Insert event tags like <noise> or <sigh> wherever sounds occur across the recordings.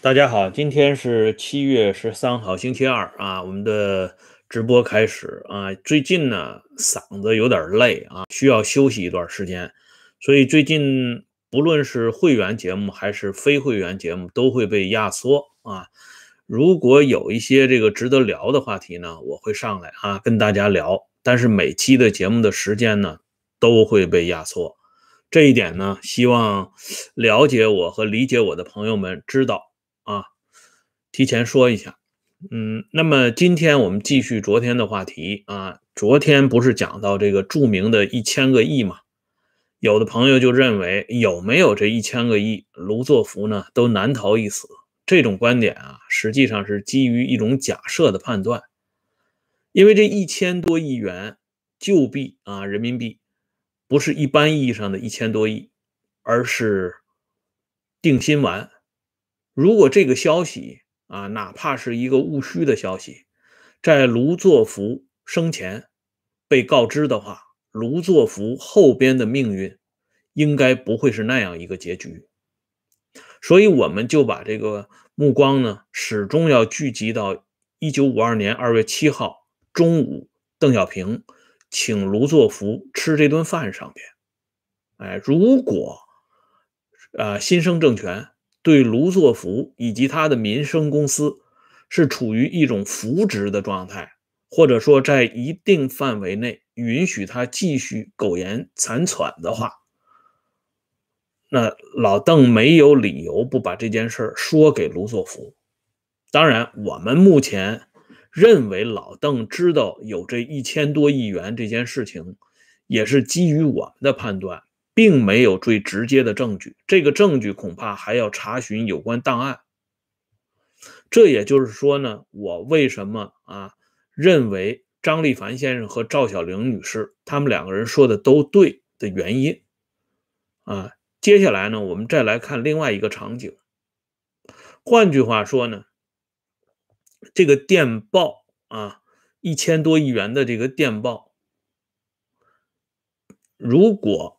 大家好，今天是七月十三号，星期二啊，我们的直播开始啊。最近呢，嗓子有点累啊，需要休息一段时间，所以最近不论是会员节目还是非会员节目都会被压缩啊。如果有一些这个值得聊的话题呢，我会上来啊跟大家聊，但是每期的节目的时间呢都会被压缩。这一点呢，希望了解我和理解我的朋友们知道。啊，提前说一下，嗯，那么今天我们继续昨天的话题啊。昨天不是讲到这个著名的一千个亿嘛？有的朋友就认为有没有这一千个亿，卢作孚呢都难逃一死。这种观点啊，实际上是基于一种假设的判断，因为这一千多亿元旧币啊，人民币不是一般意义上的一千多亿，而是定心丸。如果这个消息啊，哪怕是一个务虚的消息，在卢作孚生前被告知的话，卢作孚后边的命运应该不会是那样一个结局。所以，我们就把这个目光呢，始终要聚集到一九五二年二月七号中午，邓小平请卢作孚吃这顿饭上边。哎，如果啊，新生政权。对卢作孚以及他的民生公司是处于一种扶植的状态，或者说在一定范围内允许他继续苟延残喘的话，那老邓没有理由不把这件事说给卢作孚。当然，我们目前认为老邓知道有这一千多亿元这件事情，也是基于我们的判断。并没有最直接的证据，这个证据恐怕还要查询有关档案。这也就是说呢，我为什么啊认为张立凡先生和赵小玲女士他们两个人说的都对的原因啊。接下来呢，我们再来看另外一个场景。换句话说呢，这个电报啊，一千多亿元的这个电报，如果。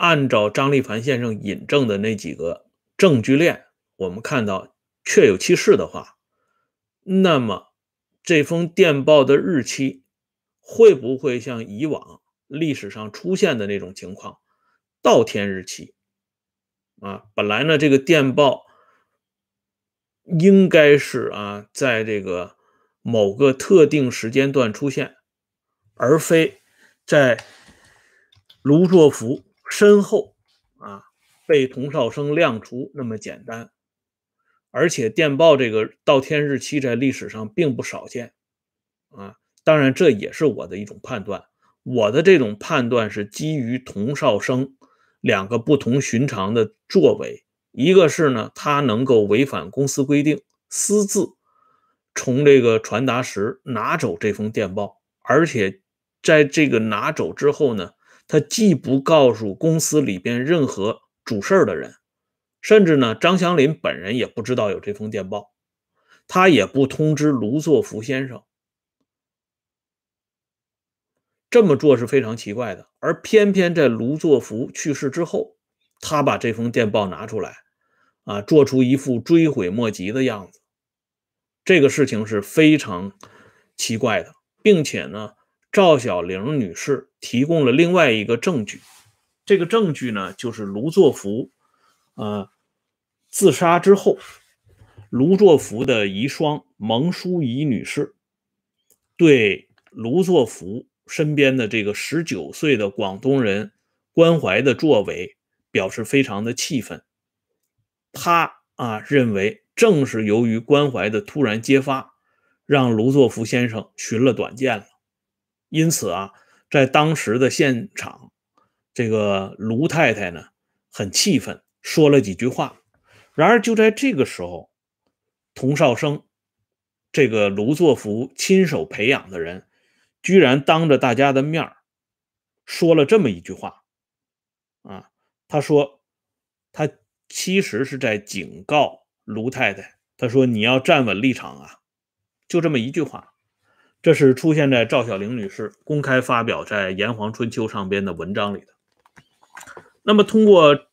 按照张立凡先生引证的那几个证据链，我们看到确有其事的话，那么这封电报的日期会不会像以往历史上出现的那种情况，倒天日期？啊，本来呢这个电报应该是啊在这个某个特定时间段出现，而非在卢作孚。身后啊，被童绍生亮出那么简单，而且电报这个倒天日期在历史上并不少见啊。当然，这也是我的一种判断。我的这种判断是基于童绍生两个不同寻常的作为：一个是呢，他能够违反公司规定，私自从这个传达室拿走这封电报，而且在这个拿走之后呢。他既不告诉公司里边任何主事的人，甚至呢，张祥林本人也不知道有这封电报，他也不通知卢作孚先生。这么做是非常奇怪的，而偏偏在卢作孚去世之后，他把这封电报拿出来，啊，做出一副追悔莫及的样子，这个事情是非常奇怪的，并且呢。赵小玲女士提供了另外一个证据，这个证据呢，就是卢作孚，啊，自杀之后，卢作孚的遗孀蒙淑仪女士对卢作孚身边的这个十九岁的广东人关怀的作为表示非常的气愤。他啊认为，正是由于关怀的突然揭发，让卢作孚先生寻了短见了。因此啊，在当时的现场，这个卢太太呢很气愤，说了几句话。然而就在这个时候，童绍生这个卢作孚亲手培养的人，居然当着大家的面说了这么一句话。啊，他说他其实是在警告卢太太，他说你要站稳立场啊，就这么一句话。这是出现在赵小玲女士公开发表在《炎黄春秋》上边的文章里的。那么，通过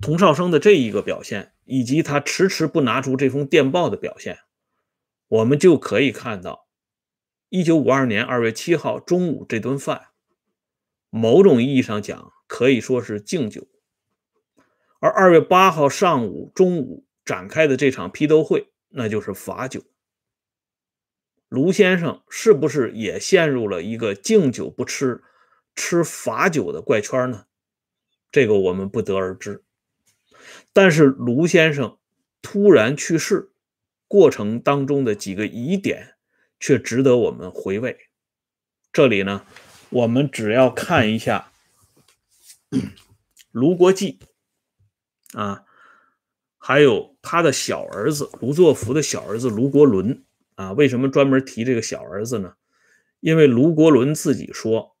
童绍生的这一个表现，以及他迟迟不拿出这封电报的表现，我们就可以看到，一九五二年二月七号中午这顿饭，某种意义上讲可以说是敬酒，而二月八号上午、中午展开的这场批斗会，那就是罚酒。卢先生是不是也陷入了一个敬酒不吃，吃罚酒的怪圈呢？这个我们不得而知。但是卢先生突然去世过程当中的几个疑点，却值得我们回味。这里呢，我们只要看一下卢国际啊，还有他的小儿子卢作孚的小儿子卢国伦。啊，为什么专门提这个小儿子呢？因为卢国伦自己说，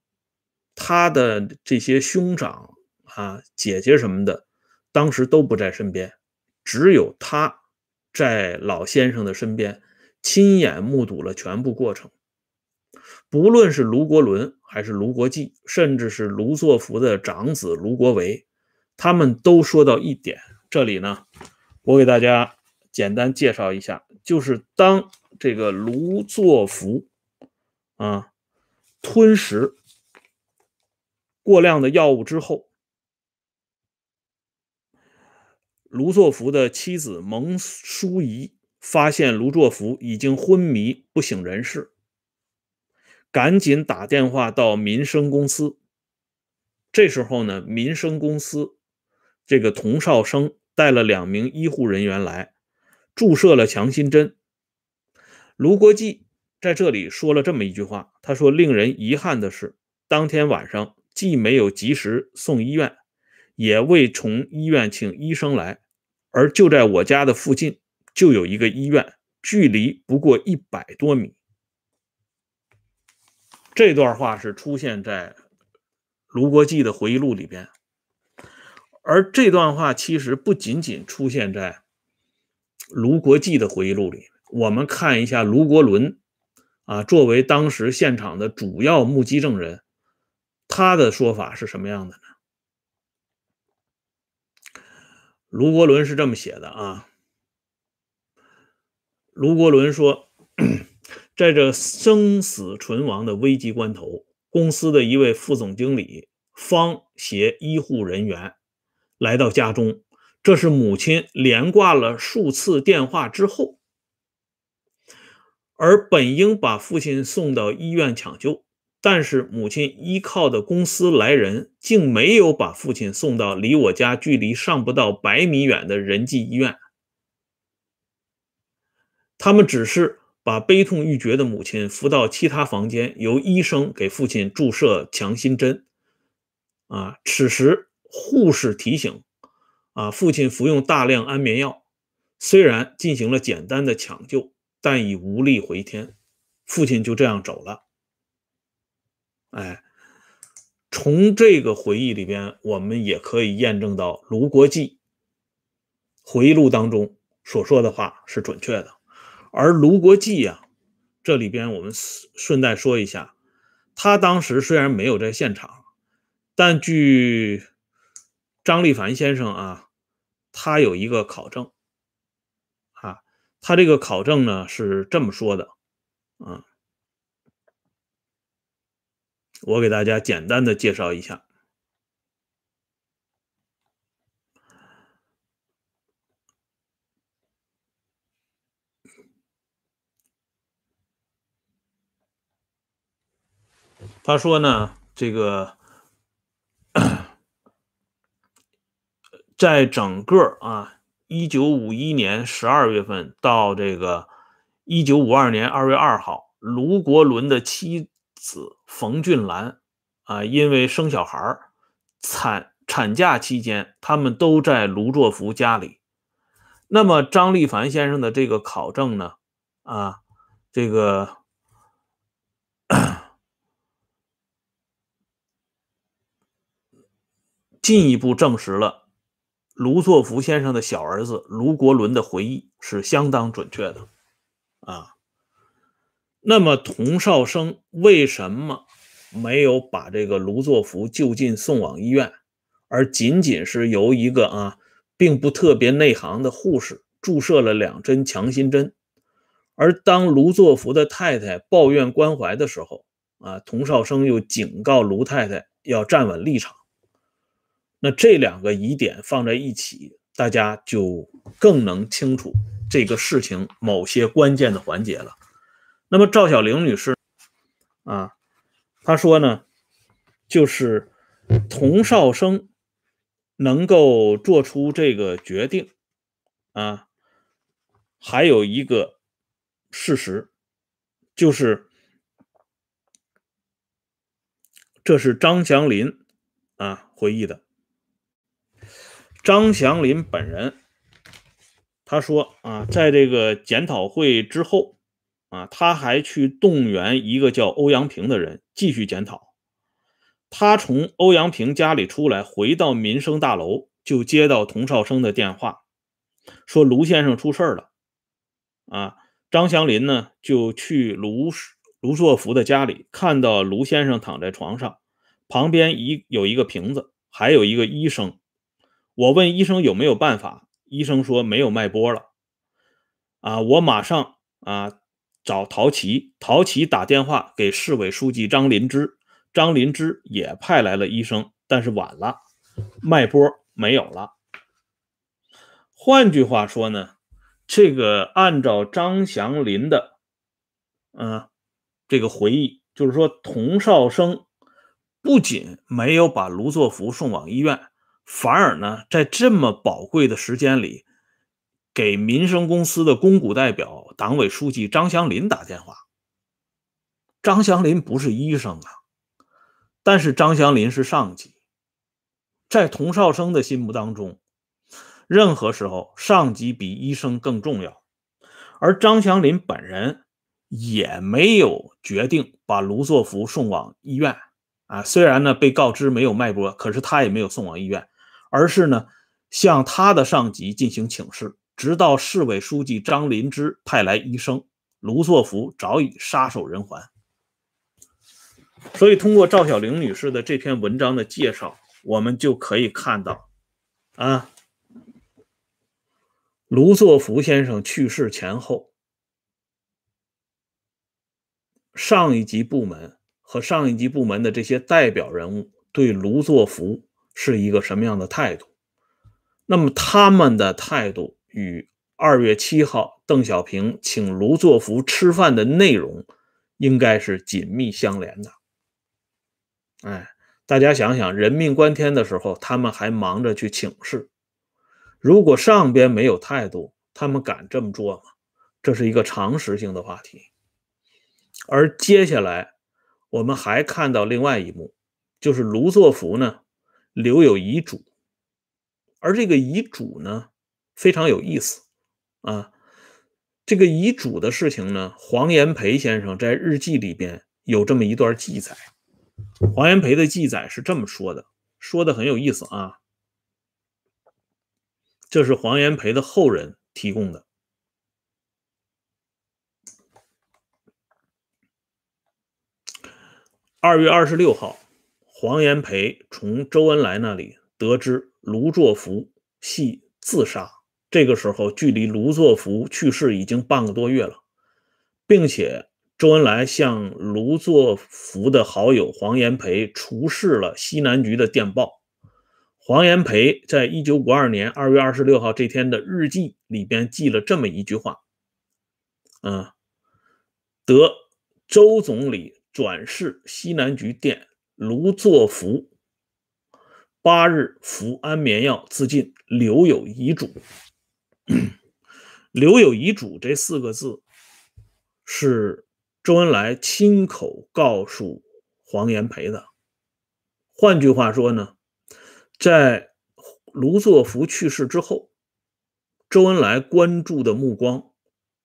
他的这些兄长啊、姐姐什么的，当时都不在身边，只有他在老先生的身边，亲眼目睹了全部过程。不论是卢国伦，还是卢国际，甚至是卢作孚的长子卢国维，他们都说到一点。这里呢，我给大家简单介绍一下，就是当。这个卢作孚啊，吞食过量的药物之后，卢作孚的妻子蒙淑仪发现卢作孚已经昏迷不省人事，赶紧打电话到民生公司。这时候呢，民生公司这个童少生带了两名医护人员来，注射了强心针。卢国际在这里说了这么一句话，他说：“令人遗憾的是，当天晚上既没有及时送医院，也未从医院请医生来，而就在我家的附近就有一个医院，距离不过一百多米。”这段话是出现在卢国际的回忆录里边，而这段话其实不仅仅出现在卢国际的回忆录里。我们看一下卢国伦啊，作为当时现场的主要目击证人，他的说法是什么样的呢？卢国伦是这么写的啊。卢国伦说，<clears throat> 在这生死存亡的危急关头，公司的一位副总经理方携医护人员来到家中，这是母亲连挂了数次电话之后。而本应把父亲送到医院抢救，但是母亲依靠的公司来人竟没有把父亲送到离我家距离尚不到百米远的仁济医院。他们只是把悲痛欲绝的母亲扶到其他房间，由医生给父亲注射强心针。啊，此时护士提醒，啊，父亲服用大量安眠药，虽然进行了简单的抢救。但已无力回天，父亲就这样走了。哎，从这个回忆里边，我们也可以验证到卢国际回忆录当中所说的话是准确的。而卢国际呀，这里边我们顺带说一下，他当时虽然没有在现场，但据张立凡先生啊，他有一个考证。他这个考证呢是这么说的，啊，我给大家简单的介绍一下。他说呢，这个 <coughs> 在整个啊。一九五一年十二月份到这个一九五二年二月二号，卢国伦的妻子冯俊兰啊，因为生小孩产产假期间，他们都在卢作孚家里。那么张立凡先生的这个考证呢，啊，这个 <coughs> 进一步证实了。卢作孚先生的小儿子卢国伦的回忆是相当准确的，啊，那么童绍生为什么没有把这个卢作孚就近送往医院，而仅仅是由一个啊并不特别内行的护士注射了两针强心针，而当卢作孚的太太抱怨关怀的时候，啊，童绍生又警告卢太太要站稳立场。那这两个疑点放在一起，大家就更能清楚这个事情某些关键的环节了。那么赵小玲女士，啊，她说呢，就是童绍生能够做出这个决定，啊，还有一个事实，就是这是张祥林啊回忆的。张祥林本人他说啊，在这个检讨会之后。啊，他还去动员一个叫欧阳平的人继续检讨。他从欧阳平家里出来，回到民生大楼，就接到童绍生的电话，说卢先生出事了。啊，张祥林呢就去卢卢作孚的家里，看到卢先生躺在床上，旁边一有一个瓶子，还有一个医生。我问医生有没有办法，医生说没有脉搏了。啊，我马上啊。找陶琪，陶琪打电话给市委书记张林芝，张林芝也派来了医生，但是晚了，脉搏没有了。换句话说呢，这个按照张祥林的，嗯，这个回忆，就是说童绍生不仅没有把卢作孚送往医院，反而呢，在这么宝贵的时间里。给民生公司的公股代表、党委书记张祥林打电话。张祥林不是医生啊，但是张祥林是上级，在童绍生的心目当中，任何时候上级比医生更重要。而张祥林本人也没有决定把卢作孚送往医院啊。虽然呢被告知没有脉搏，可是他也没有送往医院，而是呢向他的上级进行请示。直到市委书记张林芝派来医生，卢作孚早已撒手人寰。所以，通过赵小玲女士的这篇文章的介绍，我们就可以看到，啊，卢作孚先生去世前后，上一级部门和上一级部门的这些代表人物对卢作孚是一个什么样的态度？那么，他们的态度。与二月七号邓小平请卢作孚吃饭的内容应该是紧密相连的。哎，大家想想，人命关天的时候，他们还忙着去请示。如果上边没有态度，他们敢这么做吗？这是一个常识性的话题。而接下来，我们还看到另外一幕，就是卢作孚呢留有遗嘱，而这个遗嘱呢。非常有意思啊！这个遗嘱的事情呢，黄炎培先生在日记里边有这么一段记载。黄炎培的记载是这么说的，说的很有意思啊。这是黄炎培的后人提供的。二月二十六号，黄炎培从周恩来那里得知卢作孚系自杀。这个时候，距离卢作孚去世已经半个多月了，并且周恩来向卢作孚的好友黄炎培出示了西南局的电报。黄炎培在一九五二年二月二十六号这天的日记里边记了这么一句话：“啊，得周总理转示西南局电卢作孚八日服安眠药自尽，留有遗嘱。<clears throat> ”留有遗嘱这四个字，是周恩来亲口告诉黄炎培的。换句话说呢，在卢作孚去世之后，周恩来关注的目光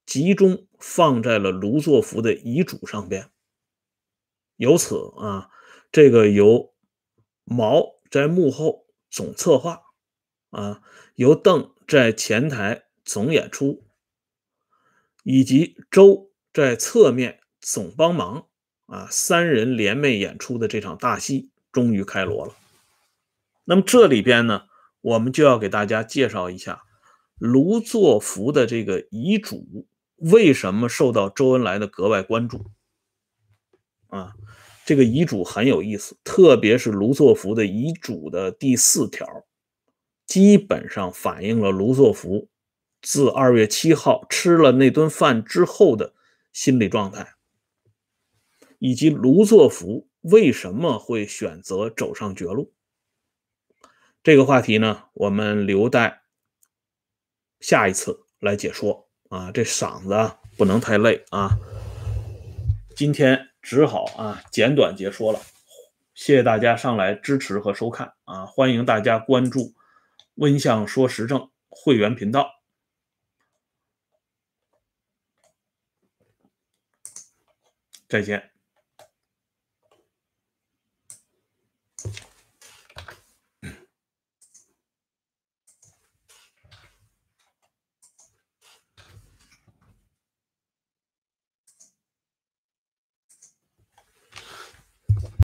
集中放在了卢作孚的遗嘱上边。由此啊，这个由毛在幕后总策划，啊，由邓。在前台总演出，以及周在侧面总帮忙啊，三人联袂演出的这场大戏终于开锣了。那么这里边呢，我们就要给大家介绍一下卢作孚的这个遗嘱为什么受到周恩来的格外关注啊？这个遗嘱很有意思，特别是卢作孚的遗嘱的第四条，基本上反映了卢作孚自二月七号吃了那顿饭之后的心理状态，以及卢作孚为什么会选择走上绝路。这个话题呢，我们留待下一次来解说啊。这嗓子不能太累啊，今天。只好啊，简短解说了。谢谢大家上来支持和收看啊！欢迎大家关注“温相说时政”会员频道。再见。